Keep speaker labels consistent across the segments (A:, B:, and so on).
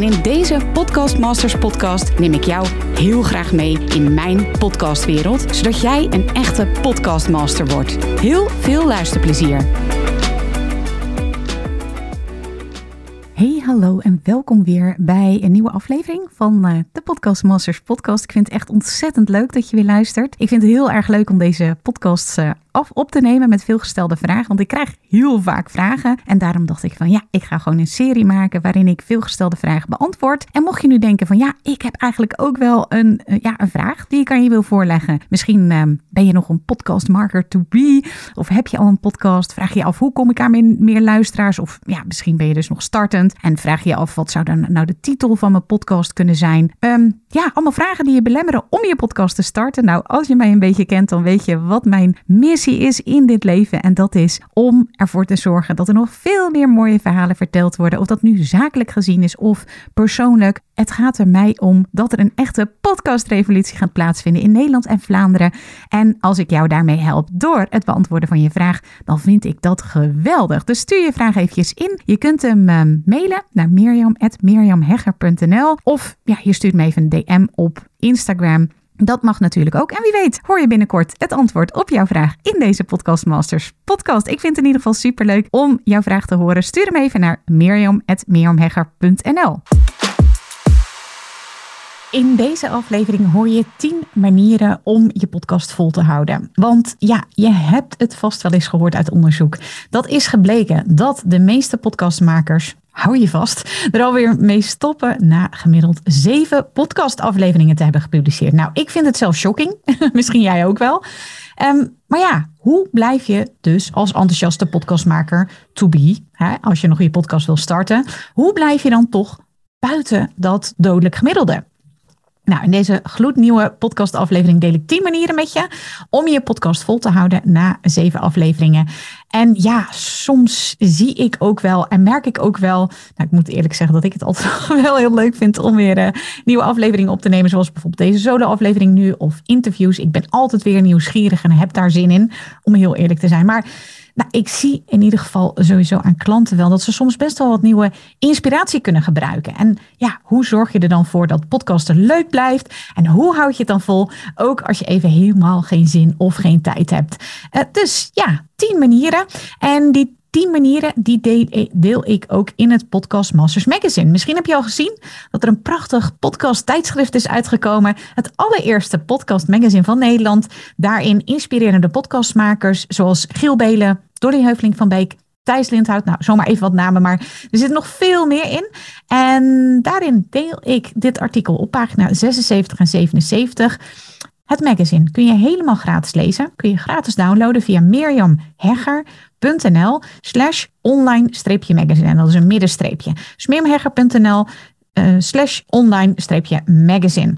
A: En in deze Podcast Masters podcast neem ik jou heel graag mee in mijn podcastwereld, zodat jij een echte podcastmaster wordt. Heel veel luisterplezier. Hey, hallo en welkom weer bij een nieuwe aflevering van uh, de Podcast Masters podcast. Ik vind het echt ontzettend leuk dat je weer luistert. Ik vind het heel erg leuk om deze podcast uh, af op te nemen met veelgestelde vragen. Want ik krijg heel vaak vragen. En daarom dacht ik van ja, ik ga gewoon een serie maken waarin ik veelgestelde vragen beantwoord. En mocht je nu denken van ja, ik heb eigenlijk ook wel een, uh, ja, een vraag die ik aan je wil voorleggen. Misschien uh, ben je nog een podcastmarker to be. Of heb je al een podcast? Vraag je af hoe kom ik aan meer, meer luisteraars? Of ja, misschien ben je dus nog startend. En vraag je af wat zou dan nou de titel van mijn podcast kunnen zijn? Um, ja, allemaal vragen die je belemmeren om je podcast te starten. Nou, als je mij een beetje kent, dan weet je wat mijn is in dit leven. En dat is om ervoor te zorgen dat er nog veel meer mooie verhalen verteld worden. Of dat nu zakelijk gezien is of persoonlijk. Het gaat er mij om dat er een echte podcastrevolutie gaat plaatsvinden in Nederland en Vlaanderen. En als ik jou daarmee help door het beantwoorden van je vraag, dan vind ik dat geweldig. Dus stuur je vraag eventjes in. Je kunt hem uh, mailen naar mirjam.mirjamhegger.nl of ja, je stuurt me even een DM op Instagram. Dat mag natuurlijk ook. En wie weet, hoor je binnenkort het antwoord op jouw vraag in deze Podcast Masters podcast. Ik vind het in ieder geval superleuk om jouw vraag te horen. Stuur hem even naar mirjam.mirjamhegger.nl. In deze aflevering hoor je 10 manieren om je podcast vol te houden. Want ja, je hebt het vast wel eens gehoord uit onderzoek. Dat is gebleken dat de meeste podcastmakers hou je vast, er alweer mee stoppen na gemiddeld zeven podcastafleveringen te hebben gepubliceerd. Nou, ik vind het zelf shocking. Misschien jij ook wel. Um, maar ja, hoe blijf je dus als enthousiaste podcastmaker to be, hè, als je nog je podcast wil starten, hoe blijf je dan toch buiten dat dodelijk gemiddelde? Nou, in deze gloednieuwe podcastaflevering deel ik 10 manieren met je om je podcast vol te houden na zeven afleveringen. En ja, soms zie ik ook wel en merk ik ook wel. Nou, ik moet eerlijk zeggen dat ik het altijd wel heel leuk vind om weer uh, nieuwe afleveringen op te nemen. Zoals bijvoorbeeld deze solo-aflevering nu of interviews. Ik ben altijd weer nieuwsgierig en heb daar zin in, om heel eerlijk te zijn. Maar nou, ik zie in ieder geval sowieso aan klanten wel dat ze soms best wel wat nieuwe inspiratie kunnen gebruiken. En ja, hoe zorg je er dan voor dat podcasten leuk blijft? En hoe houd je het dan vol? Ook als je even helemaal geen zin of geen tijd hebt. Uh, dus ja, tien manieren. En die tien manieren die deel, deel, ik ook in het Podcast Masters Magazine. Misschien heb je al gezien dat er een prachtig podcast tijdschrift is uitgekomen. Het allereerste podcast magazine van Nederland. Daarin inspirerende podcastmakers zoals Giel Belen, Dolly Heuveling van Beek, Thijs Lindhout. Nou, zomaar even wat namen, maar er zit nog veel meer in. En daarin deel ik dit artikel op pagina 76 en 77. Het magazine kun je helemaal gratis lezen. Kun je gratis downloaden via mirjamhegger.nl slash online-magazine. En dat is een middenstreepje. Dus mirjamhegger.nl uh, slash online-magazine.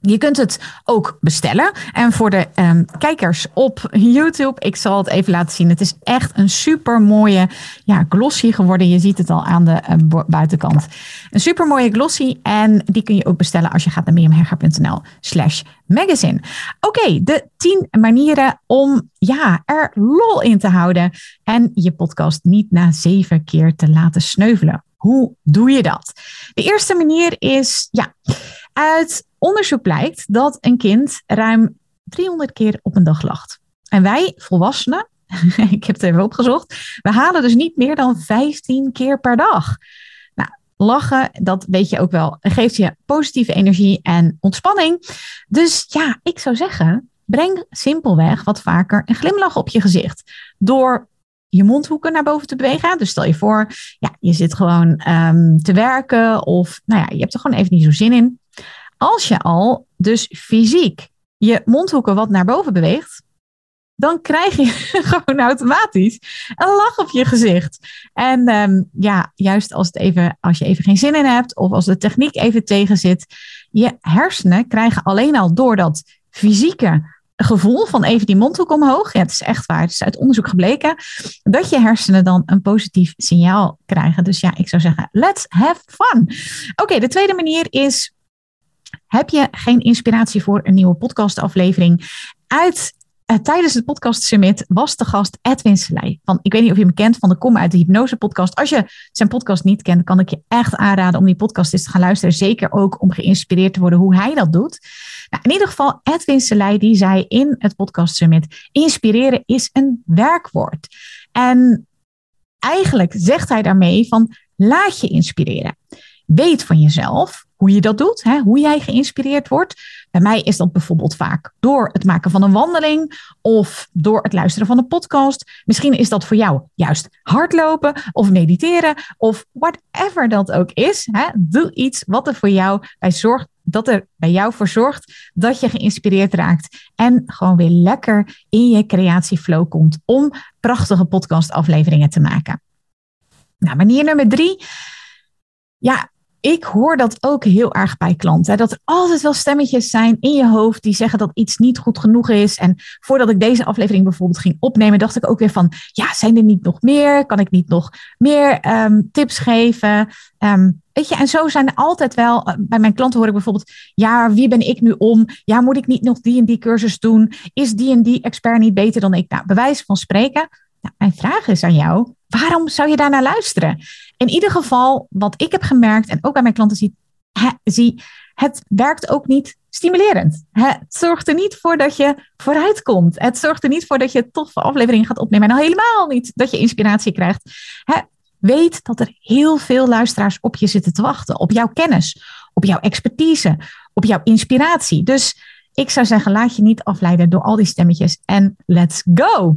A: Je kunt het ook bestellen. En voor de um, kijkers op YouTube, ik zal het even laten zien. Het is echt een super mooie ja, glossy geworden. Je ziet het al aan de uh, buitenkant. Een super mooie glossy. En die kun je ook bestellen als je gaat naar miriamherger.nl slash magazine. Oké, de 10 manieren om ja, er lol in te houden. En je podcast niet na zeven keer te laten sneuvelen. Hoe doe je dat? De eerste manier is, ja, uit onderzoek blijkt dat een kind ruim 300 keer op een dag lacht. En wij, volwassenen, ik heb het even opgezocht, we halen dus niet meer dan 15 keer per dag. Nou, lachen, dat weet je ook wel, geeft je positieve energie en ontspanning. Dus ja, ik zou zeggen, breng simpelweg wat vaker een glimlach op je gezicht. Door je mondhoeken naar boven te bewegen. Dus stel je voor, ja, je zit gewoon um, te werken of nou ja, je hebt er gewoon even niet zo zin in. Als je al dus fysiek je mondhoeken wat naar boven beweegt, dan krijg je gewoon automatisch een lach op je gezicht. En um, ja, juist als, het even, als je even geen zin in hebt of als de techniek even tegen zit, je hersenen krijgen alleen al door dat fysieke gevoel van even die mondhoek omhoog. Het is echt waar. Het is uit onderzoek gebleken dat je hersenen dan een positief signaal krijgen. Dus ja, ik zou zeggen, let's have fun. Oké, de tweede manier is heb je geen inspiratie voor een nieuwe podcastaflevering? Uit uh, tijdens het podcast summit was de gast Edwin Selei. Van, ik weet niet of je hem kent van de Kom uit de Hypnose podcast. Als je zijn podcast niet kent, kan ik je echt aanraden om die podcast eens te gaan luisteren. Zeker ook om geïnspireerd te worden hoe hij dat doet. Nou, in ieder geval, Edwin Selei die zei in het podcast summit, inspireren is een werkwoord. En eigenlijk zegt hij daarmee van, laat je inspireren. Weet van jezelf hoe je dat doet, hè, hoe jij geïnspireerd wordt. Bij mij is dat bijvoorbeeld vaak door het maken van een wandeling of door het luisteren van een podcast. Misschien is dat voor jou juist hardlopen of mediteren of whatever dat ook is. Hè. Doe iets wat er voor jou bij zorgt, dat er bij jou voor zorgt dat je geïnspireerd raakt en gewoon weer lekker in je creatieflow komt om prachtige podcastafleveringen te maken. Nou, manier nummer drie. Ja, ik hoor dat ook heel erg bij klanten. Dat er altijd wel stemmetjes zijn in je hoofd die zeggen dat iets niet goed genoeg is. En voordat ik deze aflevering bijvoorbeeld ging opnemen, dacht ik ook weer van, ja, zijn er niet nog meer? Kan ik niet nog meer ehm, tips geven? Um, weet je, en zo zijn er altijd wel, eh, bij mijn klanten hoor ik bijvoorbeeld, ja, wie ben ik nu om? Ja, moet ik niet nog die en die cursus doen? Is die en die expert niet beter dan ik? Nou, bewijs van spreken. Nou, mijn vraag is aan jou, waarom zou je daar naar luisteren? In ieder geval, wat ik heb gemerkt en ook bij mijn klanten zie, het werkt ook niet stimulerend. Het zorgt er niet voor dat je vooruit komt. Het zorgt er niet voor dat je toffe afleveringen gaat opnemen. En al helemaal niet dat je inspiratie krijgt. Weet dat er heel veel luisteraars op je zitten te wachten. Op jouw kennis, op jouw expertise, op jouw inspiratie. Dus ik zou zeggen, laat je niet afleiden door al die stemmetjes en let's go.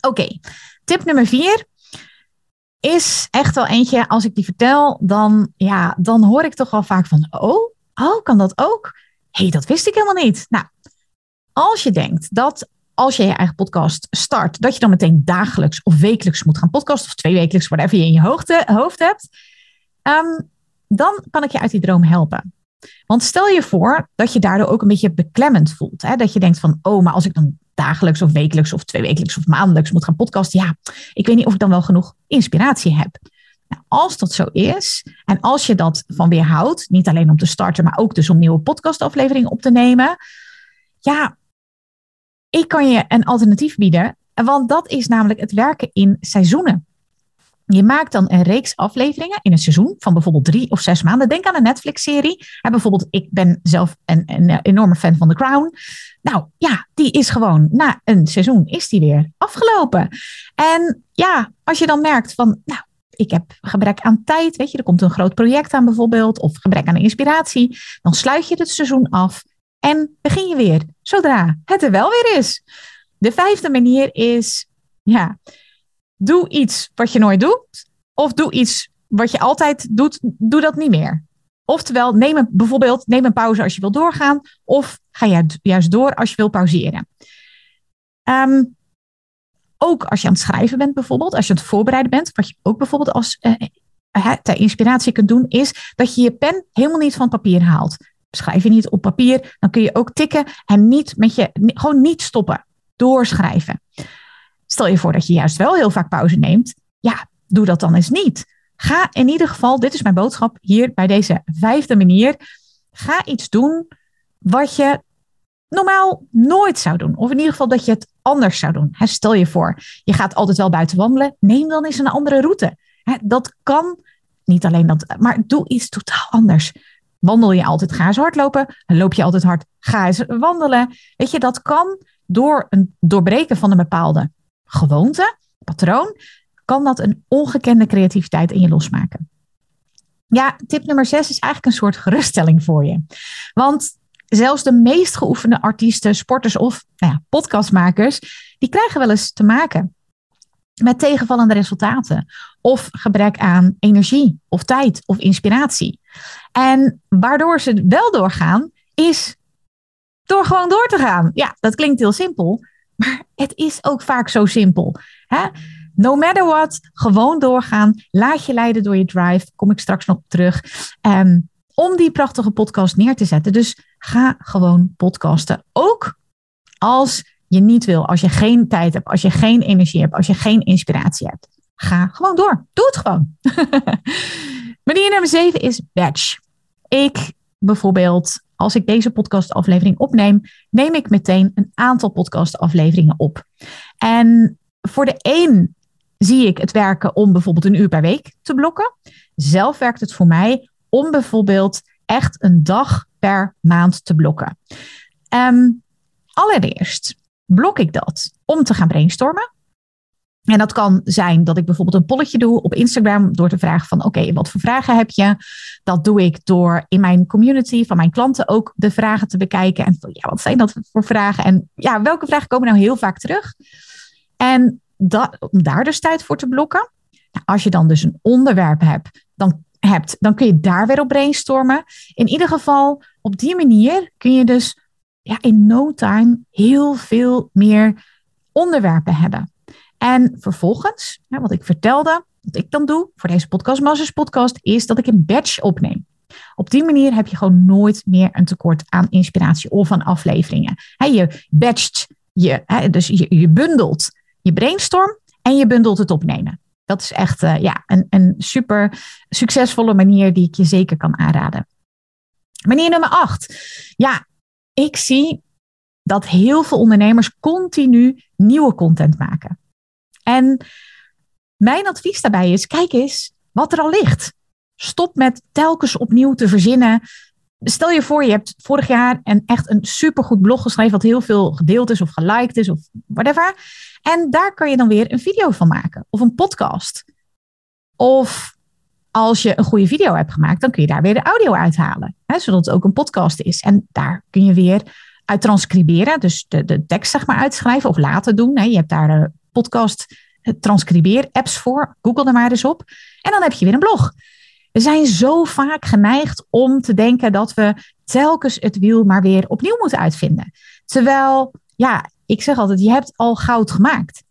A: Oké, tip nummer vier is echt wel eentje, als ik die vertel, dan, ja, dan hoor ik toch wel vaak van, oh, oh, kan dat ook? Hé, hey, dat wist ik helemaal niet. Nou, als je denkt dat als je je eigen podcast start, dat je dan meteen dagelijks of wekelijks moet gaan podcasten, of twee wekelijks, whatever je in je hoofd hebt, ehm, dan kan ik je uit die droom helpen. Want stel je voor dat je daardoor ook een beetje beklemmend voelt. Hè? Dat je denkt van, oh, maar als ik dan dagelijks of wekelijks of twee wekelijks of maandelijks moet gaan podcasten, ja, ik weet niet of ik dan wel genoeg inspiratie heb. Nou, als dat zo is, en als je dat van weerhoudt, niet alleen om te starten, maar ook dus om nieuwe podcastafleveringen op te nemen, ja, ik kan je een alternatief bieden, want dat is namelijk het werken in seizoenen. Je maakt dan een reeks afleveringen in een seizoen van bijvoorbeeld drie of zes maanden. Denk aan een Netflix-serie. Bijvoorbeeld, ik ben zelf een, een, enorme fan van The Crown. Nou ja, die is gewoon na een seizoen is die weer afgelopen. En ja, als je dan merkt van, nou, ik heb gebrek aan tijd, weet je, er komt een groot project aan bijvoorbeeld, of gebrek aan inspiratie, dan sluit je het seizoen af en begin je weer, zodra het er wel weer is. De vijfde manier is, ja, doe iets wat je nooit doet. Of doe iets wat je altijd doet, doe dat niet meer. Oftewel, neem een, bijvoorbeeld neem een pauze als je wil doorgaan. Of ga juist door als je wil pauzeren. Ehm, ook als je aan het schrijven bent bijvoorbeeld. Als je aan het voorbereiden bent. Wat je ook bijvoorbeeld als uh, ter inspiratie kunt doen. Is dat je je pen helemaal niet van papier haalt. Schrijf je niet op papier. Dan kun je ook tikken. En niet met je, gewoon niet stoppen. Doorschrijven. Stel je voor dat je juist wel heel vaak pauze neemt. Ja, doe dat dan eens niet. Ga in ieder geval, dit is mijn boodschap hier bij deze vijfde manier. Ga iets doen wat je normaal nooit zou doen. Of in ieder geval dat je het anders zou doen. stel je voor, je gaat altijd wel buiten wandelen. Neem dan eens een andere route. dat kan, niet alleen dat, maar doe iets totaal anders. Wandel je altijd, ga eens hardlopen. Loop je altijd hard, ga eens wandelen. Weet je, dat kan door een doorbreken van een bepaalde gewoonte, patroon, kan dat een ongekende creativiteit in je losmaken. Ja, tip nummer zes is eigenlijk een soort geruststelling voor je. Want zelfs de meest geoefende artiesten, sporters of nou ja, podcastmakers, die krijgen wel eens te maken met tegenvallende resultaten of gebrek aan energie of tijd of inspiratie. En waardoor ze wel doorgaan, is door gewoon door te gaan. Ja, dat klinkt heel simpel, maar het is ook vaak zo simpel. Hè? No matter what, gewoon doorgaan. Laat je leiden door je drive. Kom ik straks nog terug. Um, om die prachtige podcast neer te zetten. Dus ga gewoon podcasten. Ook Als je niet wil, als je geen tijd hebt, als je geen energie hebt, als je geen inspiratie hebt, ga gewoon door. Doe het gewoon. Manier nummer zeven is batch. Ik bijvoorbeeld, als ik deze podcastaflevering opneem, neem ik meteen een aantal podcastafleveringen op. En voor de een zie ik het werken om bijvoorbeeld een uur per week te blokken. Zelf werkt het voor mij om bijvoorbeeld echt een dag per maand te blokken. Um, allereerst blok ik dat om te gaan brainstormen. En dat kan zijn dat ik bijvoorbeeld een polletje doe op Instagram door te vragen van oké, wat voor vragen heb je? Dat doe ik door in mijn community van mijn klanten ook de vragen te bekijken. En ja, wat zijn dat voor vragen? En ja, welke vragen komen nou heel vaak terug? En dat, om daar dus tijd voor te blokken. Nou, als je dan dus een onderwerp hebt, dan, hebt, dan kun je daar weer op brainstormen. In ieder geval, op die manier kun je dus ja, in no time heel veel meer onderwerpen hebben. En vervolgens, wat ik vertelde, wat ik dan doe voor deze Podcast Masters podcast, is dat ik een batch opneem. Op die manier heb je gewoon nooit meer een tekort aan inspiratie of aan afleveringen. je batcht, je, dus je, je bundelt je brainstorm en je bundelt het opnemen. Dat is echt uh, ja, een, een super succesvolle manier die ik je zeker kan aanraden. Manier nummer acht. Ja, ik zie dat heel veel ondernemers continu nieuwe content maken. En mijn advies daarbij is: kijk eens wat er al ligt. Stop met telkens opnieuw te verzinnen. Stel je voor, je hebt vorig jaar een, echt een supergoed blog geschreven, wat heel veel gedeeld is of geliked is of whatever. En daar kan je dan weer een video van maken of een podcast. Of als je een goede video hebt gemaakt, dan kun je daar weer de audio uithalen, hè, zodat het ook een podcast is. En daar kun je weer uit transcriberen, dus de, de tekst zeg maar uitschrijven of laten doen. Hè. Je hebt daar de podcast eh, transcribeer-apps voor. Google er maar eens op. En dan heb je weer een blog. We zijn zo vaak geneigd om te denken dat we telkens het wiel maar weer opnieuw moeten uitvinden. Terwijl, ja, ik zeg altijd, je hebt al goud gemaakt.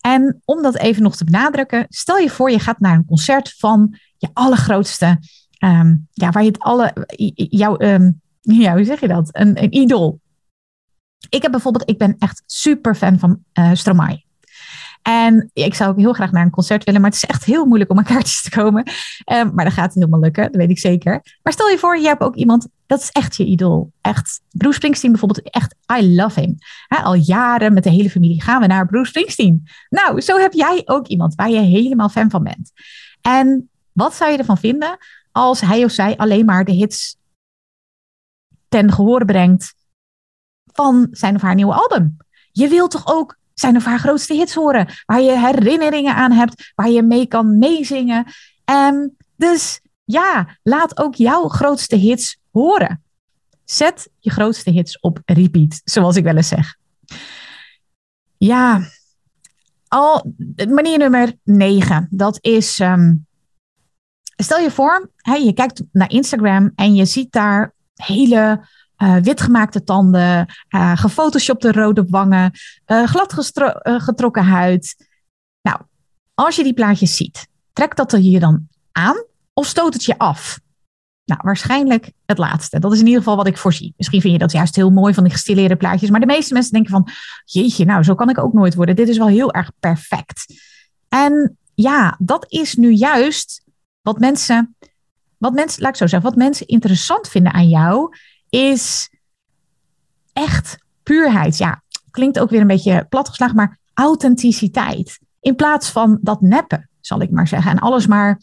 A: En om dat even nog te benadrukken, stel je voor je gaat naar een concert van je allergrootste, um, ja, waar je het alle, jouw, um, ja, hoe zeg je dat? Een, een idool. Ik heb bijvoorbeeld, ik ben echt super fan van uh, Stromae. En ik zou ook heel graag naar een concert willen, maar het is echt heel moeilijk om aan kaartjes te komen. Um, maar dat gaat helemaal lukken, dat weet ik zeker. Maar stel je voor, je hebt ook iemand, dat is echt je idool. Echt, Bruce Springsteen bijvoorbeeld, echt, I love him. al jaren met de hele familie gaan we naar Bruce Springsteen. Nou, zo heb jij ook iemand waar je helemaal fan van bent. En wat zou je ervan vinden als hij of zij alleen maar de hits ten gehoor brengt van zijn of haar nieuwe album? Je wilt toch ook zijn of haar grootste hits horen. Waar je herinneringen aan hebt, waar je mee kan meezingen. En dus ja, laat ook jouw grootste hits horen. Zet je grootste hits op repeat, zoals ik wel eens zeg. Ja, al, manier nummer 9, dat is. Ehm, stel je voor, hè, je kijkt naar Instagram en je ziet daar hele uh, witgemaakte tanden, uh, gefotoshopte rode wangen, uh, glad getrokken huid. Nou, als je die plaatjes ziet, trekt dat er je dan aan of stoot het je af? Nou, waarschijnlijk het laatste. Dat is in ieder geval wat ik voorzie. Misschien vind je dat juist heel mooi van die gestileerde plaatjes. Maar de meeste mensen denken van, jeetje, nou, zo kan ik ook nooit worden. Dit is wel heel erg perfect. En ja, dat is nu juist wat mensen, wat mensen, laat ik zo zeggen, wat mensen interessant vinden aan jou, is echt puurheid. Ja, klinkt ook weer een beetje platgeslagen, maar authenticiteit. In plaats van dat neppen, zal ik maar zeggen. En alles maar,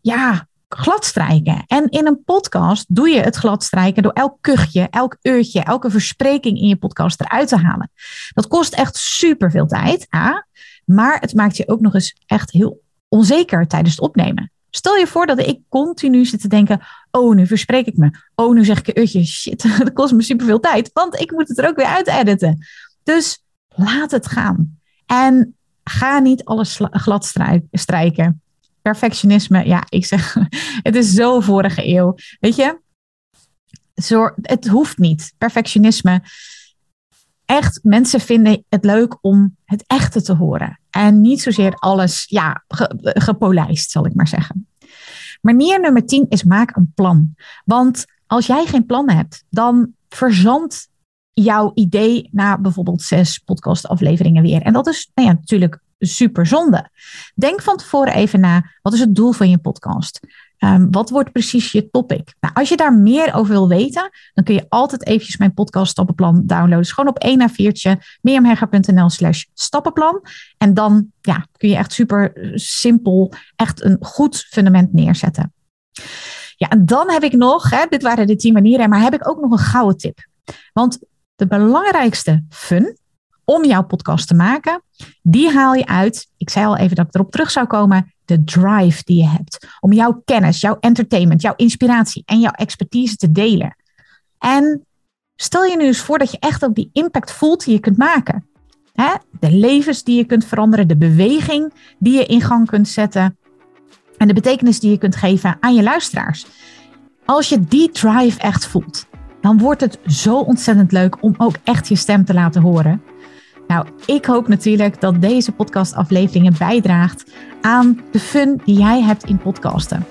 A: ja, gladstrijken. En in een podcast doe je het gladstrijken door elk kuchje, elk uurtje, elke verspreking in je podcast eruit te halen. Dat kost echt super veel tijd, ja, maar het maakt je ook nog eens echt heel onzeker tijdens het opnemen. Stel je voor dat ik continu zit te denken: oh, nu verspreek ik me. Oh, nu zeg ik een uurtje. Shit, dat kost me superveel tijd, want ik moet het er ook weer uit editen. Dus laat het gaan. En ga niet alles glad strijken. Perfectionisme, ja, ik zeg, het is zo vorige eeuw. Weet je, het hoeft niet. Perfectionisme. Echt, mensen vinden het leuk om het echte te horen. En niet zozeer alles ja, gepolijst, zal ik maar zeggen. Manier nummer 10 is maak een plan. Want als jij geen plan hebt, dan verzandt jouw idee na bijvoorbeeld zes podcastafleveringen weer. En dat is nou ja, natuurlijk super zonde. Denk van tevoren even na, wat is het doel van je podcast? Um, wat wordt precies je topic? Nou, als je daar meer over wil weten, dan kun je altijd eventjes mijn podcast stappenplan downloaden. Dus gewoon op 1 a 4'tje, mirjamhegger.nl slash stappenplan. En dan ja, kun je echt super simpel echt een goed fundament neerzetten. Ja, en dan heb ik nog, hè, dit waren de 10 manieren, maar heb ik ook nog een gouden tip. Want de belangrijkste fun om jouw podcast te maken, die haal je uit. Ik zei al even dat ik erop terug zou komen. De drive die je hebt om jouw kennis, jouw entertainment, jouw inspiratie en jouw expertise te delen. En stel je nu eens voor dat je echt ook die impact voelt die je kunt maken. De levens die je kunt veranderen, de beweging die je in gang kunt zetten en de betekenis die je kunt geven aan je luisteraars. Als je die drive echt voelt, dan wordt het zo ontzettend leuk om ook echt je stem te laten horen. Nou, ik hoop natuurlijk dat deze podcastafleveringen bijdraagt aan de fun die jij hebt in podcasten.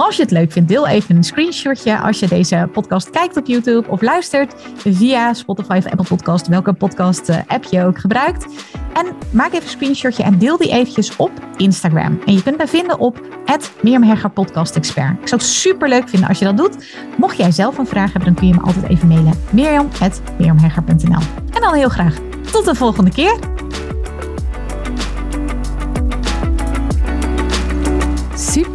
A: Als je het leuk vindt, deel even een screenshotje als je deze podcast kijkt op YouTube of luistert via Spotify of Apple Podcast, welke podcast eh, app je ook gebruikt. En maak even een screenshotje en deel die eventjes op Instagram. En je kunt mij vinden op Mirjam Podcast Expert. Ik zou het super leuk vinden als je dat doet. Mocht jij zelf een vraag hebben, dan kun je me altijd even mailen. mirjam.mirjamhegger.nl En dan heel graag tot de volgende keer.